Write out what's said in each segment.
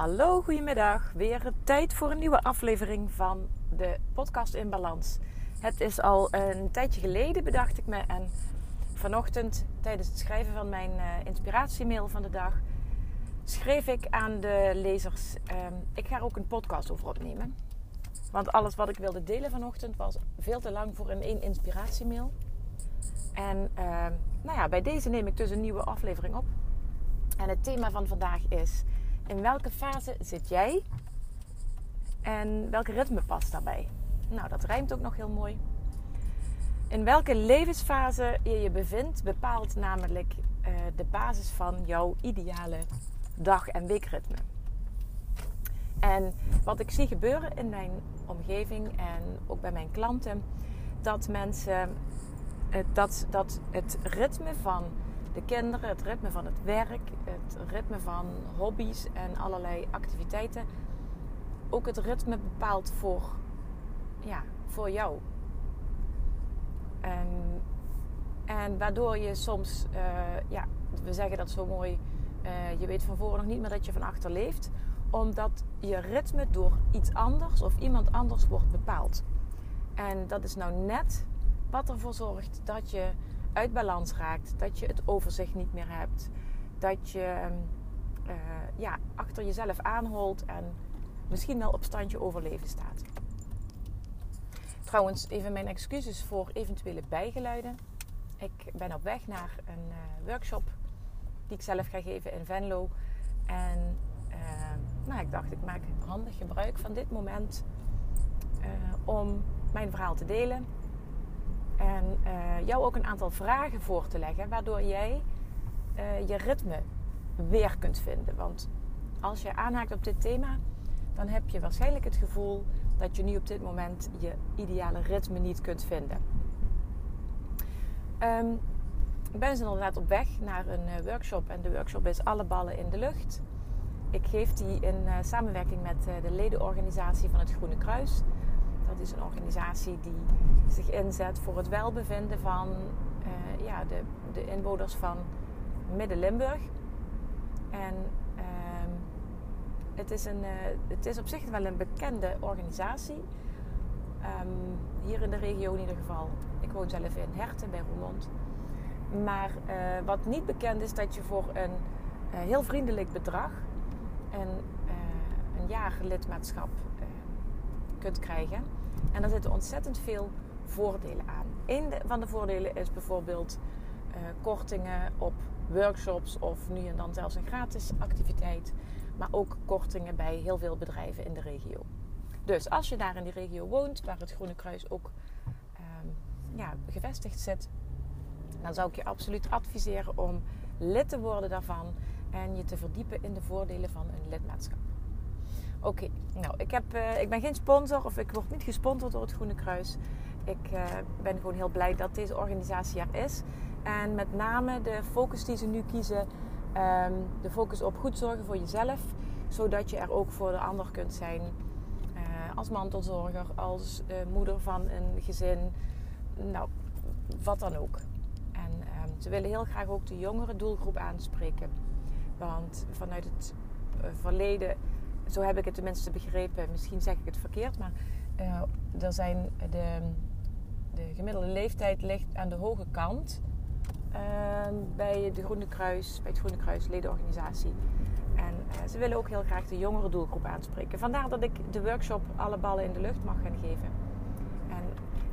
Hallo, goedemiddag. Weer tijd voor een nieuwe aflevering van de podcast in balans. Het is al een tijdje geleden, bedacht ik me. En vanochtend, tijdens het schrijven van mijn uh, inspiratiemail van de dag, schreef ik aan de lezers: uh, Ik ga er ook een podcast over opnemen. Want alles wat ik wilde delen vanochtend was veel te lang voor een één inspiratiemail. En uh, nou ja, bij deze neem ik dus een nieuwe aflevering op. En het thema van vandaag is: In welke fase zit jij en welke ritme past daarbij? Nou, dat rijmt ook nog heel mooi. In welke levensfase je je bevindt, bepaalt namelijk uh, de basis van jouw ideale dag- en weekritme. En wat ik zie gebeuren in mijn omgeving en ook bij mijn klanten, dat mensen dat, dat het ritme van de kinderen, het ritme van het werk, het ritme van hobby's en allerlei activiteiten ook het ritme bepaalt voor, ja, voor jou. En, en waardoor je soms, uh, ja, we zeggen dat zo mooi, uh, je weet van voren nog niet meer dat je van achter leeft, omdat je ritme door iets anders of iemand anders wordt bepaald. En dat is nou net wat ervoor zorgt dat je uit balans raakt, dat je het overzicht niet meer hebt, dat je uh, ja, achter jezelf aanholt en misschien wel op standje overleven staat. Trouwens, even mijn excuses voor eventuele bijgeluiden. Ik ben op weg naar een uh, workshop die ik zelf ga geven in Venlo. En uh, nou, ik dacht, ik maak handig gebruik van dit moment om mijn verhaal te delen. En jou ook een aantal vragen voor te leggen, waardoor jij je ritme weer kunt vinden. Want als je aanhaakt op dit thema, dan heb je waarschijnlijk het gevoel dat je nu op dit moment je ideale ritme niet kunt vinden. Um, ik ben dus inderdaad op weg naar een uh, workshop en de workshop is Alle Ballen in de Lucht. Ik geef die in samenwerking met de ledenorganisatie van het Groene Kruis. Dat is een organisatie die zich inzet voor het welbevinden van ja, de, de inwoners van Midden-Limburg. En het is, een, uh, het is op zich wel een bekende organisatie. Um, hier in de regio in ieder geval. Ik woon zelf in Herten bij Roermond. Maar uh, wat niet bekend is dat je voor een heel vriendelijk bedrag een jaar lidmaatschap kunt krijgen. En daar zitten ontzettend veel voordelen aan. Een van de voordelen is bijvoorbeeld kortingen op workshops of nu en dan zelfs een gratis activiteit maar ook kortingen bij heel veel bedrijven in de regio. Dus als je daar in die regio woont, waar het Groene Kruis ook um, ja, gevestigd zit, dan zou ik je absoluut adviseren om lid te worden daarvan en je te verdiepen in de voordelen van een lidmaatschap. Oké, nou, ik, heb, uh, ik ben geen sponsor of ik word niet gesponsord door het Groene Kruis. Ik uh, ben gewoon heel blij dat deze organisatie er is. En met name de focus die ze nu kiezen Um, de focus op goed zorgen voor jezelf, zodat je er ook voor de ander kunt zijn. Uh, als mantelzorger, als moeder van een gezin, nou, wat dan ook. En um, ze willen heel graag ook de jongere doelgroep aanspreken. Want vanuit het verleden, zo heb ik het tenminste begrepen, misschien zeg ik het verkeerd, maar er zijn de, de gemiddelde leeftijd ligt aan de hoge kant. Ehm, bij, de Groene Kruis, bij het Groene Kruis ledenorganisatie. En uh, ze willen ook heel graag de jongere doelgroep aanspreken. Vandaar dat ik de workshop Alle Ballen in de Lucht mag gaan geven. En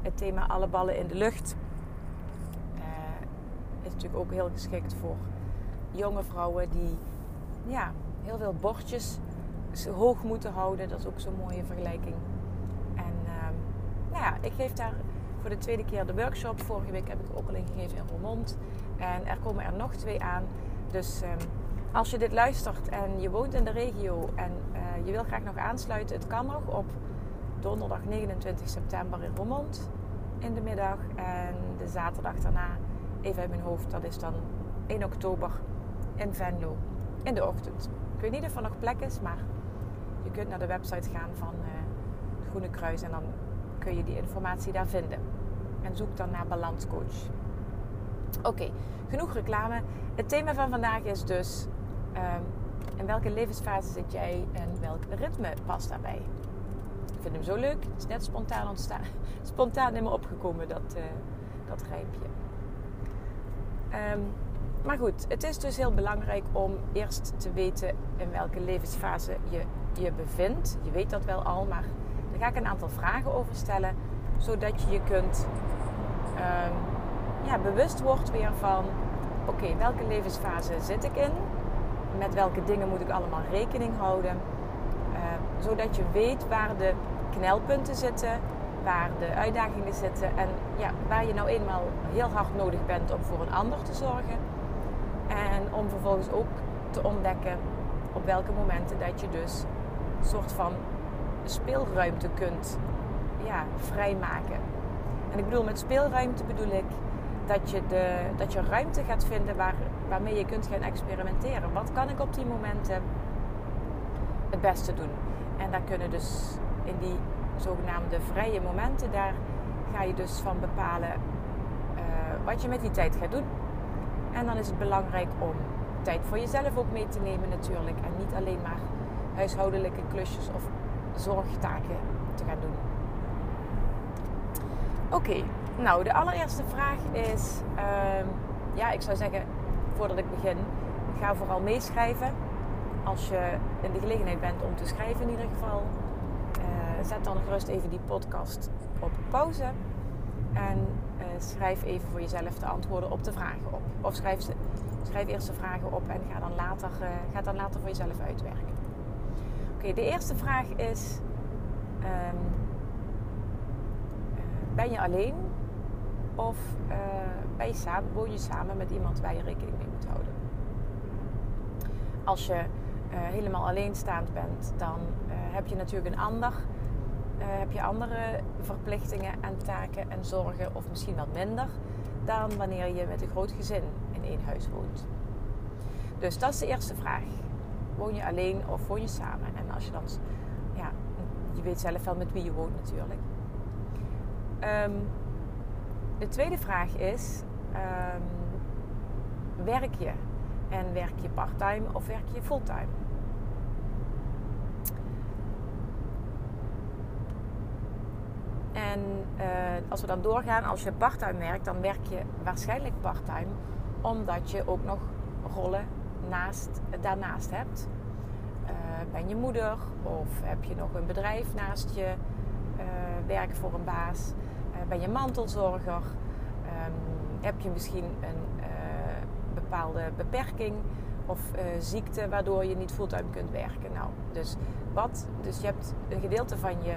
het thema alle ballen in de lucht uh, is natuurlijk ook heel geschikt voor jonge vrouwen die ja, heel veel bordjes hoog moeten houden. Dat is ook zo'n mooie vergelijking. En uh, nou ja, ik geef daar voor de tweede keer de workshop. Vorige week heb ik ook al ingegeven in Roermond. En er komen er nog twee aan. Dus um, als je dit luistert en je woont in de regio en uh, je wil graag nog aansluiten, het kan nog op donderdag 29 september in Roermond in de middag. En de zaterdag daarna, even uit mijn hoofd, dat is dan 1 oktober in Venlo in de ochtend. Ik weet niet of er nog plek is, maar je kunt naar de website gaan van uh, Groene Kruis en dan kun je die informatie daar vinden. En zoek dan naar balanscoach. Oké, genoeg reclame. Het thema van vandaag is dus um, in welke levensfase zit jij en welk ritme past daarbij. Ik vind hem zo leuk. Het is net spontaan ontstaan. Spontaan in me opgekomen, dat, uh, dat rijmpje. Um, maar goed, het is dus heel belangrijk om eerst te weten in welke levensfase je je bevindt. Je weet dat wel al, maar daar ga ik een aantal vragen over stellen. Zodat je je kunt um, ja, bewust wordt weer van... Oké, welke levensfase zit ik in? Met welke dingen moet ik allemaal rekening houden? Uh, zodat je weet waar de knelpunten zitten, waar de uitdagingen zitten en ja, waar je nou eenmaal heel hard nodig bent om voor een ander te zorgen. En om vervolgens ook te ontdekken op welke momenten dat je dus soort van speelruimte kunt ja, vrijmaken. En ik bedoel, met speelruimte bedoel ik dat je, de, dat je ruimte gaat vinden waar, waarmee je kunt gaan experimenteren. Wat kan ik op die momenten het beste doen? En daar kunnen dus in die zogenaamde vrije momenten, daar ga je dus van bepalen uh, wat je met die tijd gaat doen. En dan is het belangrijk om tijd voor jezelf ook mee te nemen natuurlijk. En niet alleen maar huishoudelijke klusjes of zorgtaken te gaan doen. Oké, nou de allereerste vraag is, uh, ja ik zou zeggen voordat ik begin, ga vooral meeschrijven. Als je in de gelegenheid bent om te schrijven in ieder geval, uh, zet dan gerust even die podcast op pauze. En uh, schrijf even voor jezelf de antwoorden op de vragen op. Of schrijf, schrijf eerst de vragen op en ga dan later, uh, ga dan later voor jezelf uitwerken. Oké, de eerste vraag is: um, ben je alleen of samen, woon je samen met iemand waar je rekening mee moet houden? Als je helemaal alleenstaand bent, dan heb je natuurlijk een ander heb je andere verplichtingen en taken en zorgen, of misschien wat minder, dan wanneer je met een groot gezin in één huis woont. Dus dat is de eerste vraag. Woon je alleen of woon je samen? En als je ja, je weet zelf wel met wie je woont natuurlijk. Um, de tweede vraag is: um, werk je? En werk je parttime of werk je fulltime? En uh, als we dan doorgaan, als je parttime werkt, dan werk je waarschijnlijk parttime omdat je ook nog rollen naast, daarnaast hebt. Uh, ben je moeder of heb je nog een bedrijf naast je uh, werk voor een baas? ben je mantelzorger? Um, heb je misschien een bepaalde beperking of ziekte waardoor je niet fulltime kunt werken? Nou, dus, wat, dus je hebt een gedeelte van je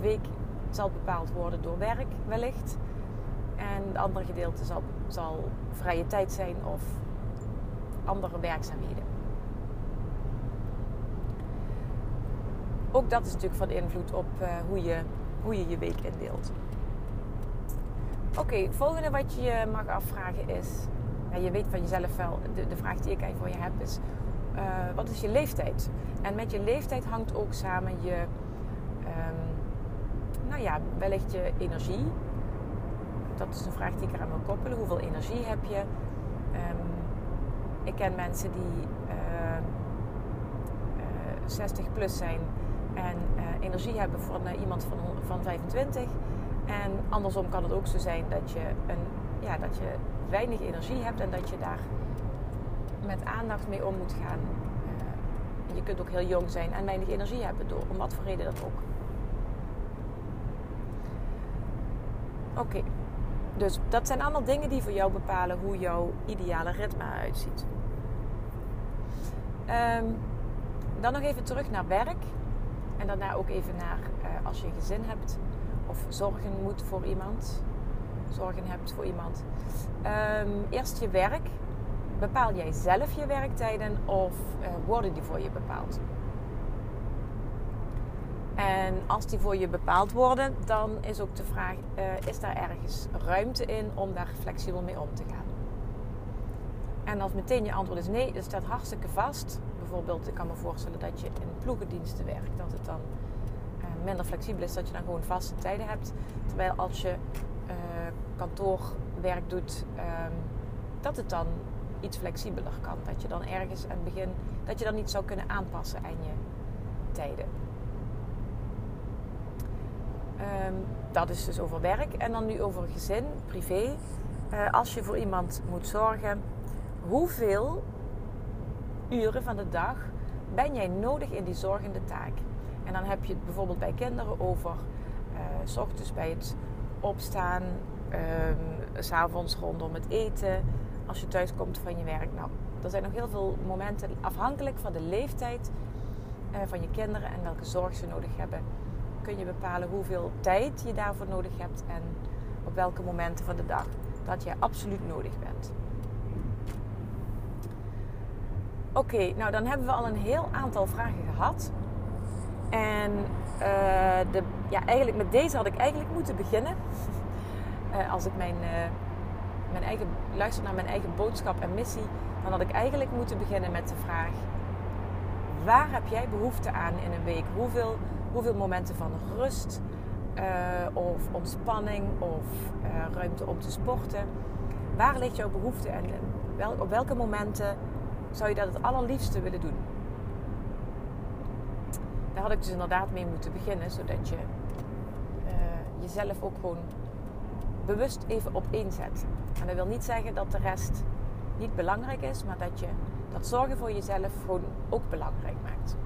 week zal bepaald worden door werk wellicht. En het andere gedeelte zal, zal vrije tijd zijn of andere werkzaamheden. Ook dat is natuurlijk van invloed op uh, hoe, je, hoe je je week indeelt. Oké, okay, volgende wat je mag afvragen is... Ja, je weet van jezelf wel, de, de vraag die ik eigenlijk voor je heb is... Uh, wat is je leeftijd? En met je leeftijd hangt ook samen je... Um, nou ja, wellicht je energie. Dat is een vraag die ik eraan wil koppelen. Hoeveel energie heb je? Um, ik ken mensen die uh, uh, 60 plus zijn en uh, energie hebben voor iemand van, van 25. En andersom kan het ook zo zijn dat je, een, ja, dat je weinig energie hebt en dat je daar met aandacht mee om moet gaan. Eh, je kunt ook heel jong zijn en weinig energie hebben, door, om wat voor reden dat ook. Oké, dus dat zijn allemaal dingen die voor jou bepalen hoe jouw ideale ritme eruit ziet. Ehm, dan nog even terug naar werk. En daarna ook even naar uh, als je een gezin hebt of zorgen moet voor iemand. Zorgen hebt voor iemand. Um, eerst je werk. Bepaal jij zelf je werktijden of uh, worden die voor je bepaald? En als die voor je bepaald worden, dan is ook de vraag: uh, is daar ergens ruimte in om daar flexibel mee om te gaan? En als meteen je antwoord is nee, het staat hartstikke vast. Bijvoorbeeld, ik kan me voorstellen dat je in ploegendiensten werkt, dat het dan uh, minder flexibel is, dat je dan gewoon vaste tijden hebt. Terwijl als je uh, kantoorwerk doet, um, dat het dan iets flexibeler kan. Dat je dan ergens aan het begin, dat je dan niet zou kunnen aanpassen aan je tijden. Um, dat is dus over werk. En dan nu over gezin, privé. Uh, als je voor iemand moet zorgen, hoeveel uren van de dag ben jij nodig in die zorgende taak? En dan heb je het bijvoorbeeld bij kinderen over uh, s ochtends bij het opstaan, um, s'avonds rondom het eten, als je thuis komt van je werk. Nou, er zijn nog heel veel momenten afhankelijk van de leeftijd uh, van je kinderen en welke zorg ze nodig hebben kun je bepalen hoeveel tijd je daarvoor nodig hebt en op welke momenten van de dag dat je absoluut nodig bent. Oké, nou dan hebben we al een heel aantal vragen gehad. En uh, de, ja, eigenlijk met deze had ik eigenlijk moeten beginnen. Uh, als ik mijn, uh, mijn eigen, luister naar mijn eigen boodschap en missie, dan had ik eigenlijk moeten beginnen met de vraag: waar heb jij behoefte aan in een week? Hoeveel hoeveel momenten van rust of ontspanning of ruimte om te sporten. Waar ligt jouw behoefte en op welke momenten zou je dat het allerliefste willen doen? Daar had ik dus inderdaad mee moeten beginnen, zodat je uh, jezelf ook gewoon bewust even op zet. En dat wil niet zeggen dat de rest niet belangrijk is, maar dat je dat zorgen voor jezelf gewoon ook belangrijk maakt.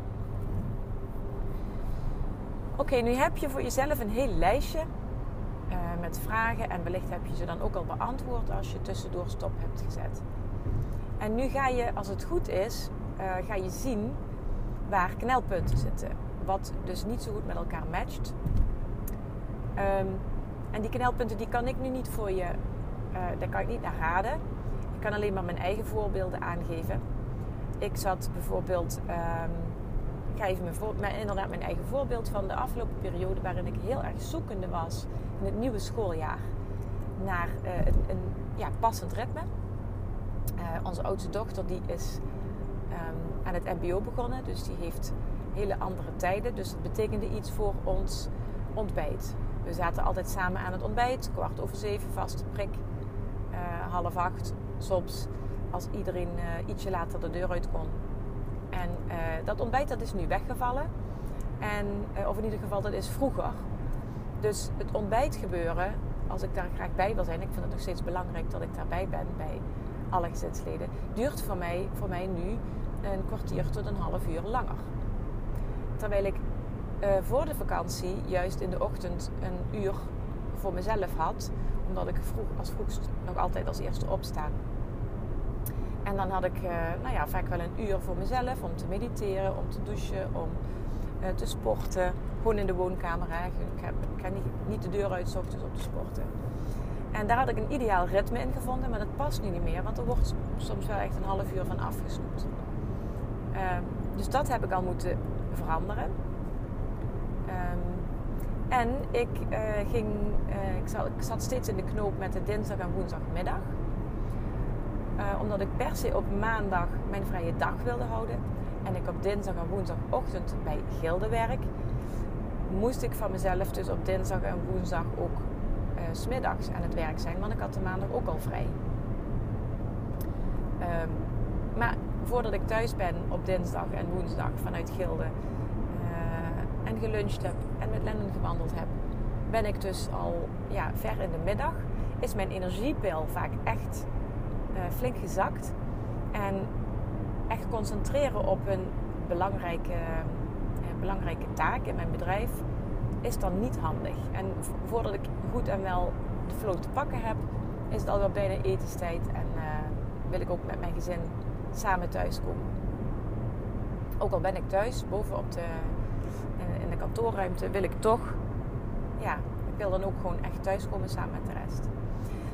Oké, nu heb je voor jezelf een heel lijstje uh, met vragen en wellicht heb je ze dan ook al beantwoord als je tussendoor stop hebt gezet. En nu ga je, als het goed is, uh, ga je zien waar knelpunten zitten. Wat dus niet zo goed met elkaar matcht. Um, en die knelpunten die kan ik nu niet voor je, uh, daar kan ik niet naar raden. Ik kan alleen maar mijn eigen voorbeelden aangeven. Ik zat bijvoorbeeld um, ga even mijn, voor, inderdaad mijn eigen voorbeeld van de afgelopen periode waarin ik heel erg zoekende was in het nieuwe schooljaar naar een, een ja, passend ritme. Uh, onze oudste dochter die is um, aan het MBO begonnen, dus die heeft hele andere tijden. Dus dat betekende iets voor ons ontbijt. We zaten altijd samen aan het ontbijt, kwart over zeven, vaste prik, uh, half acht, soms als iedereen ietsje later de deur uit kon, en dat ontbijt dat is nu weggevallen. En, of in ieder geval, dat is vroeger. Dus het ontbijt gebeuren, als ik daar graag bij wil zijn, ik vind het nog steeds belangrijk dat ik daarbij ben bij alle gezinsleden, duurt voor mij, voor mij nu een kwartier tot een half uur langer. Terwijl ik uh, voor de vakantie juist in de ochtend een uur voor mezelf had, omdat ik vroeg, als vroegst nog altijd als eerste opsta. En dan had ik uh, nou ja, vaak wel een uur voor mezelf om te mediteren, om te douchen, om uh, te sporten. Gewoon in de woonkamer. Ik, heb, ik ga niet, niet, de deur uit ochtends om te sporten. En daar had ik een ideaal ritme in gevonden, maar dat past nu niet meer, want er wordt soms wel echt een half uur van afgesnoept. Uh, dus dat heb ik al moeten veranderen. Um, en ik, uh, ging, ik zat, ik, zat, steeds in de knoop met de dinsdag en woensdagmiddag. Uh, omdat ik per se op maandag mijn vrije dag wilde houden. En ik op dinsdag en woensdagochtend bij Gilde werk. Moest ik van mezelf dus op dinsdag en woensdag ook uh, smiddags aan het werk zijn. Want ik had de maandag ook al vrij. Um, maar voordat ik thuis ben op dinsdag en woensdag vanuit Gilde. Uh, en geluncht heb en met Lennon gewandeld heb. Ben ik dus al ja, ver in de middag. Is mijn energiepil vaak echt uh, flink gezakt. En echt concentreren op een belangrijke, uh, belangrijke taak in mijn bedrijf is dan niet handig. En voordat ik goed en wel de flow te pakken heb, is het alweer bijna etenstijd. En wil ik ook met mijn gezin samen thuiskomen. Ook al ben ik thuis, boven op de, in, in de kantoorruimte, wil ik toch, ja, ik wil dan ook gewoon echt thuiskomen samen met de rest.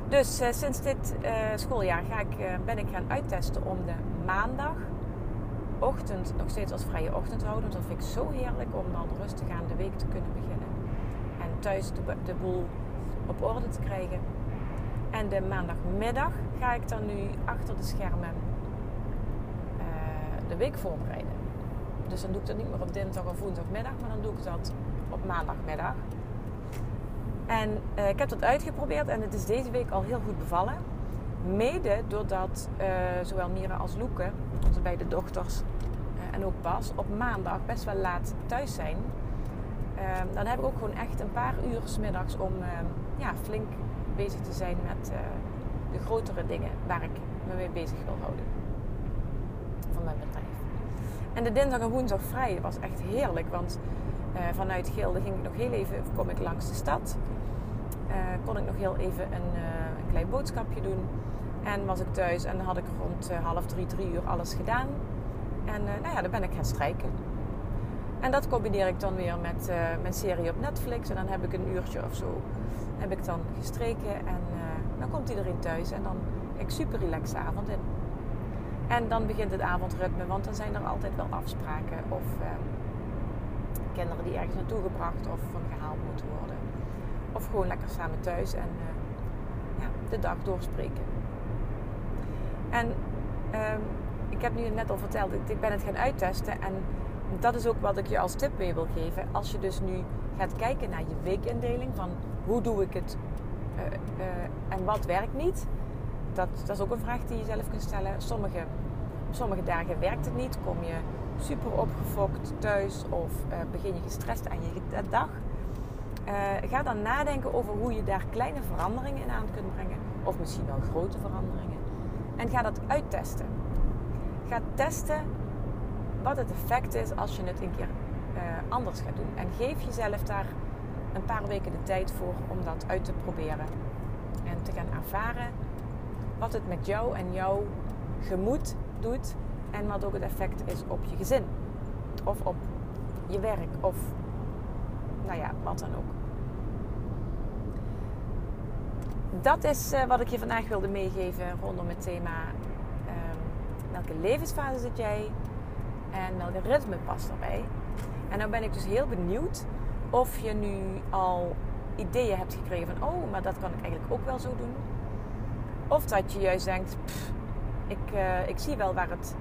Dus uh, sinds dit uh, schooljaar ga ik, ben ik gaan uittesten om de maandagochtend nog steeds als vrije ochtend te houden. Want dat vind ik zo heerlijk om dan rustig aan de week te kunnen beginnen. Thuis de, de boel op orde te krijgen. En de maandagmiddag ga ik dan nu achter de schermen de week voorbereiden. Dus dan doe ik dat niet meer op dinsdag of woensdagmiddag, maar dan doe ik dat op maandagmiddag. En uh, ik heb dat uitgeprobeerd en het is deze week al heel goed bevallen. Mede doordat uh, zowel Mira als Loeke, onze beide dochters, en ook Bas, op maandag best wel laat thuis zijn. Ehm, dan heb ik ook gewoon echt een paar uur s middags om ehm, ja, flink bezig te zijn met de grotere dingen waar ik me mee bezig wil houden. Van mijn bedrijf. En de dinsdag en woensdag vrij was echt heerlijk. Want vanuit Gilde ging ik nog heel even, kom ik langs de stad. Uh, kon ik nog heel even een, een, klein boodschapje doen. En was ik thuis en had ik rond half drie, drie uur alles gedaan. En nou ja, dan ben ik gaan strijken. En dat combineer ik dan weer met mijn serie op Netflix. En dan heb ik een uurtje of zo heb ik dan gestreken. En dan komt iedereen thuis. En dan ik super relaxe avond in. En dan begint het avondritme, want dan zijn er altijd wel afspraken. Of kinderen die ergens naartoe gebracht of van gehaald moeten worden. Of gewoon lekker samen thuis en ja, de dag doorspreken. En um, ik heb nu net al verteld, ik ben het gaan uittesten. En dat is ook wat ik je als tip mee wil geven. Als je dus nu gaat kijken naar je weekindeling. Van hoe doe ik het uh, uh, en wat werkt niet. Dat, dat is ook een vraag die je zelf kunt stellen. Sommige, sommige dagen werkt het niet. Kom je super opgefokt thuis of begin je gestrest aan je dag. Ga dan nadenken over hoe je daar kleine veranderingen in aan kunt brengen. Of misschien wel grote veranderingen. En ga dat uittesten. Ga testen wat het effect is als je het een keer uh, anders gaat doen. En geef jezelf daar een paar weken de tijd voor om dat uit te proberen. En te gaan ervaren wat het met jou en jouw gemoed doet. En wat ook het effect is op je gezin. Of op je werk. Of nou ja, wat dan ook. Dat is uh, wat ik je vandaag wilde meegeven rondom het thema um, welke levensfase zit jij en welke ritme past daarbij. En dan ben ik dus heel benieuwd of je nu al ideeën hebt gekregen van oh, maar dat kan ik eigenlijk ook wel zo doen. Of dat je juist denkt, ik, uh, ik zie wel waar het,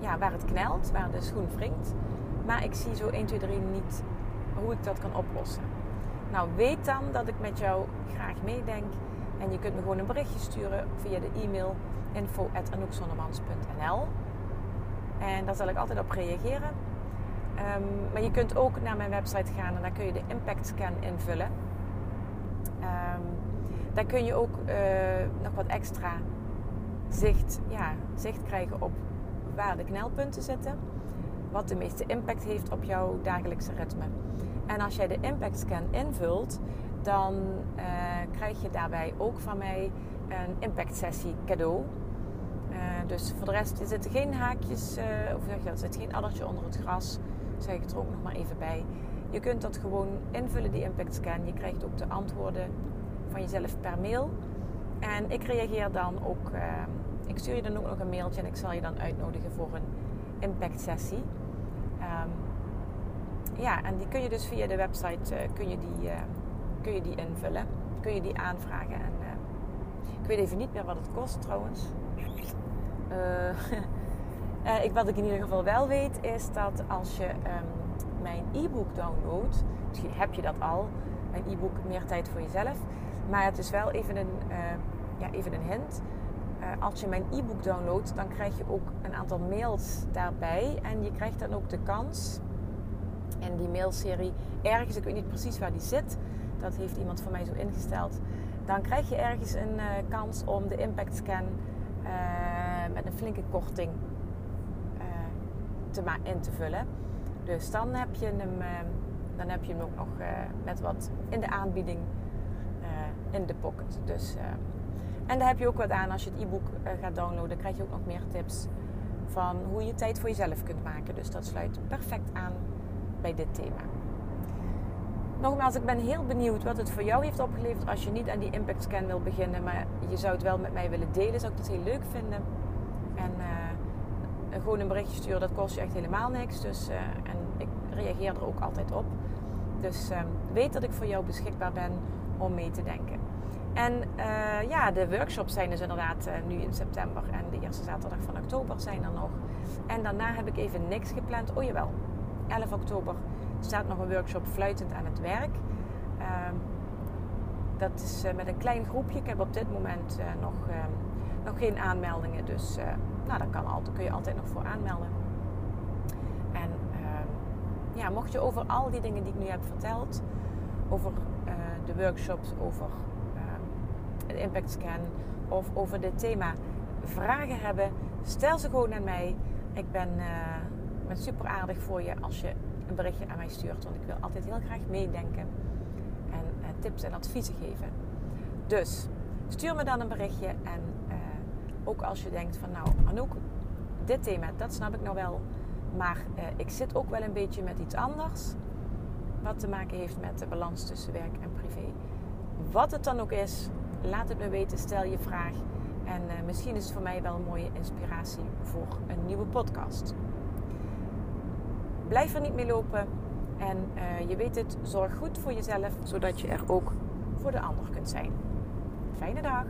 ja, waar het knelt, waar de schoen wringt. Maar ik zie zo 1, 2, 3 niet hoe ik dat kan oplossen. Nou, weet dan dat ik met jou graag meedenk. En je kunt me gewoon een berichtje sturen via de e-mail info.anoukzonnemans.nl En daar zal ik altijd op reageren. Um, maar je kunt ook naar mijn website gaan en daar kun je de impact scan invullen. Um, daar kun je ook uh, nog wat extra zicht, ja, zicht krijgen op waar de knelpunten zitten. Wat de meeste impact heeft op jouw dagelijkse ritme. En als jij de impact scan invult, dan uh, krijg je daarbij ook van mij een impact sessie cadeau. Uh, dus voor de rest er zitten geen haakjes, uh, of zeg je, er zit geen addertje onder het gras. Zeg ik er ook nog maar even bij. Je kunt dat gewoon invullen, die impact scan. Je krijgt ook de antwoorden van jezelf per mail. En ik reageer dan ook, ik stuur je dan ook nog een mailtje en ik zal je dan uitnodigen voor een impact sessie. Um, ja, en die kun je dus via de website kun je die, kun je die invullen. Kun je die aanvragen. En, ik weet even niet meer wat het kost trouwens. ik, wat ik in ieder geval wel weet is dat als je um, mijn e-book downloadt, misschien heb je dat al, mijn e-book Meer Tijd voor Jezelf. Maar het is wel even een, ja, even een hint. als je mijn e-book downloadt, dan krijg je ook een aantal mails daarbij. En je krijgt dan ook de kans en die mailserie ergens, ik weet niet precies waar die zit, dat heeft iemand van mij zo ingesteld. Dan krijg je ergens een kans om de impact scan uh, met een flinke korting uh, te in te vullen. Dus dan heb je hem, dan heb je hem ook nog met wat in de aanbieding in de pocket. Dus, en daar heb je ook wat aan als je het e-book gaat downloaden. krijg je ook nog meer tips van hoe je tijd voor jezelf kunt maken. Dus dat sluit perfect aan bij dit thema. Nogmaals, ik ben heel benieuwd wat het voor jou heeft opgeleverd. Als je niet aan die impact scan wil beginnen, maar je zou het wel met mij willen delen, zou ik dat heel leuk vinden. En uh, gewoon een berichtje sturen, dat kost je echt helemaal niks. Dus, uh, en ik reageer er ook altijd op. Dus uh, weet dat ik voor jou beschikbaar ben om mee te denken. En uh, ja, de workshops zijn dus inderdaad nu in september. En de eerste zaterdag van oktober zijn er nog. En daarna heb ik even niks gepland. Oh jawel, 11 oktober staat nog een workshop Fluitend aan het werk. Uh, dat is uh, met een klein groepje. Ik heb op dit moment uh, nog, ehm, nog geen aanmeldingen. Dus nou, daar kan altijd, kun je altijd nog voor aanmelden. En ehm, ja, mocht je over al die dingen die ik nu heb verteld, over de workshops, over het impact scan of over dit thema vragen hebben, stel ze gewoon aan mij. Ik ben, ben super aardig voor je als je een berichtje aan mij stuurt. Want ik wil altijd heel graag meedenken en uh, tips en adviezen geven. Dus stuur me dan een berichtje. En uh, ook als je denkt van nou Anouk, dit thema, dat snap ik nou wel. Maar uh, ik zit ook wel een beetje met iets anders. Wat te maken heeft met de balans tussen werk en privé. Wat het dan ook is, laat het me weten. Stel je vraag. En misschien is het voor mij wel een mooie inspiratie voor een nieuwe podcast. Blijf er niet mee lopen. En uh, je weet het, zorg goed voor jezelf, zodat je er ook voor de ander kunt zijn. Fijne dag!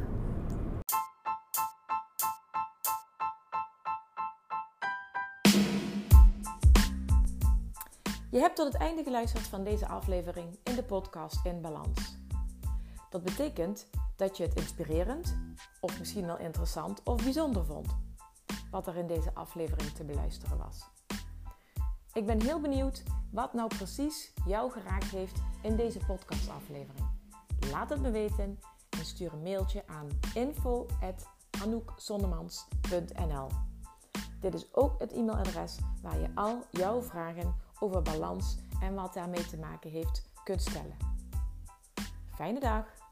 Je hebt tot het einde geluisterd van deze aflevering in de podcast In Balans. Dat betekent dat je het inspirerend, of misschien wel interessant of bijzonder vond, wat er in deze aflevering te beluisteren was. Ik ben heel benieuwd wat nou precies jou geraakt heeft in deze podcastaflevering. Laat het me weten en stuur een mailtje aan info.anoukzonnemans.nl Dit is ook het e-mailadres waar je al jouw vragen over balans en wat daarmee te maken heeft kunt stellen. Fijne dag!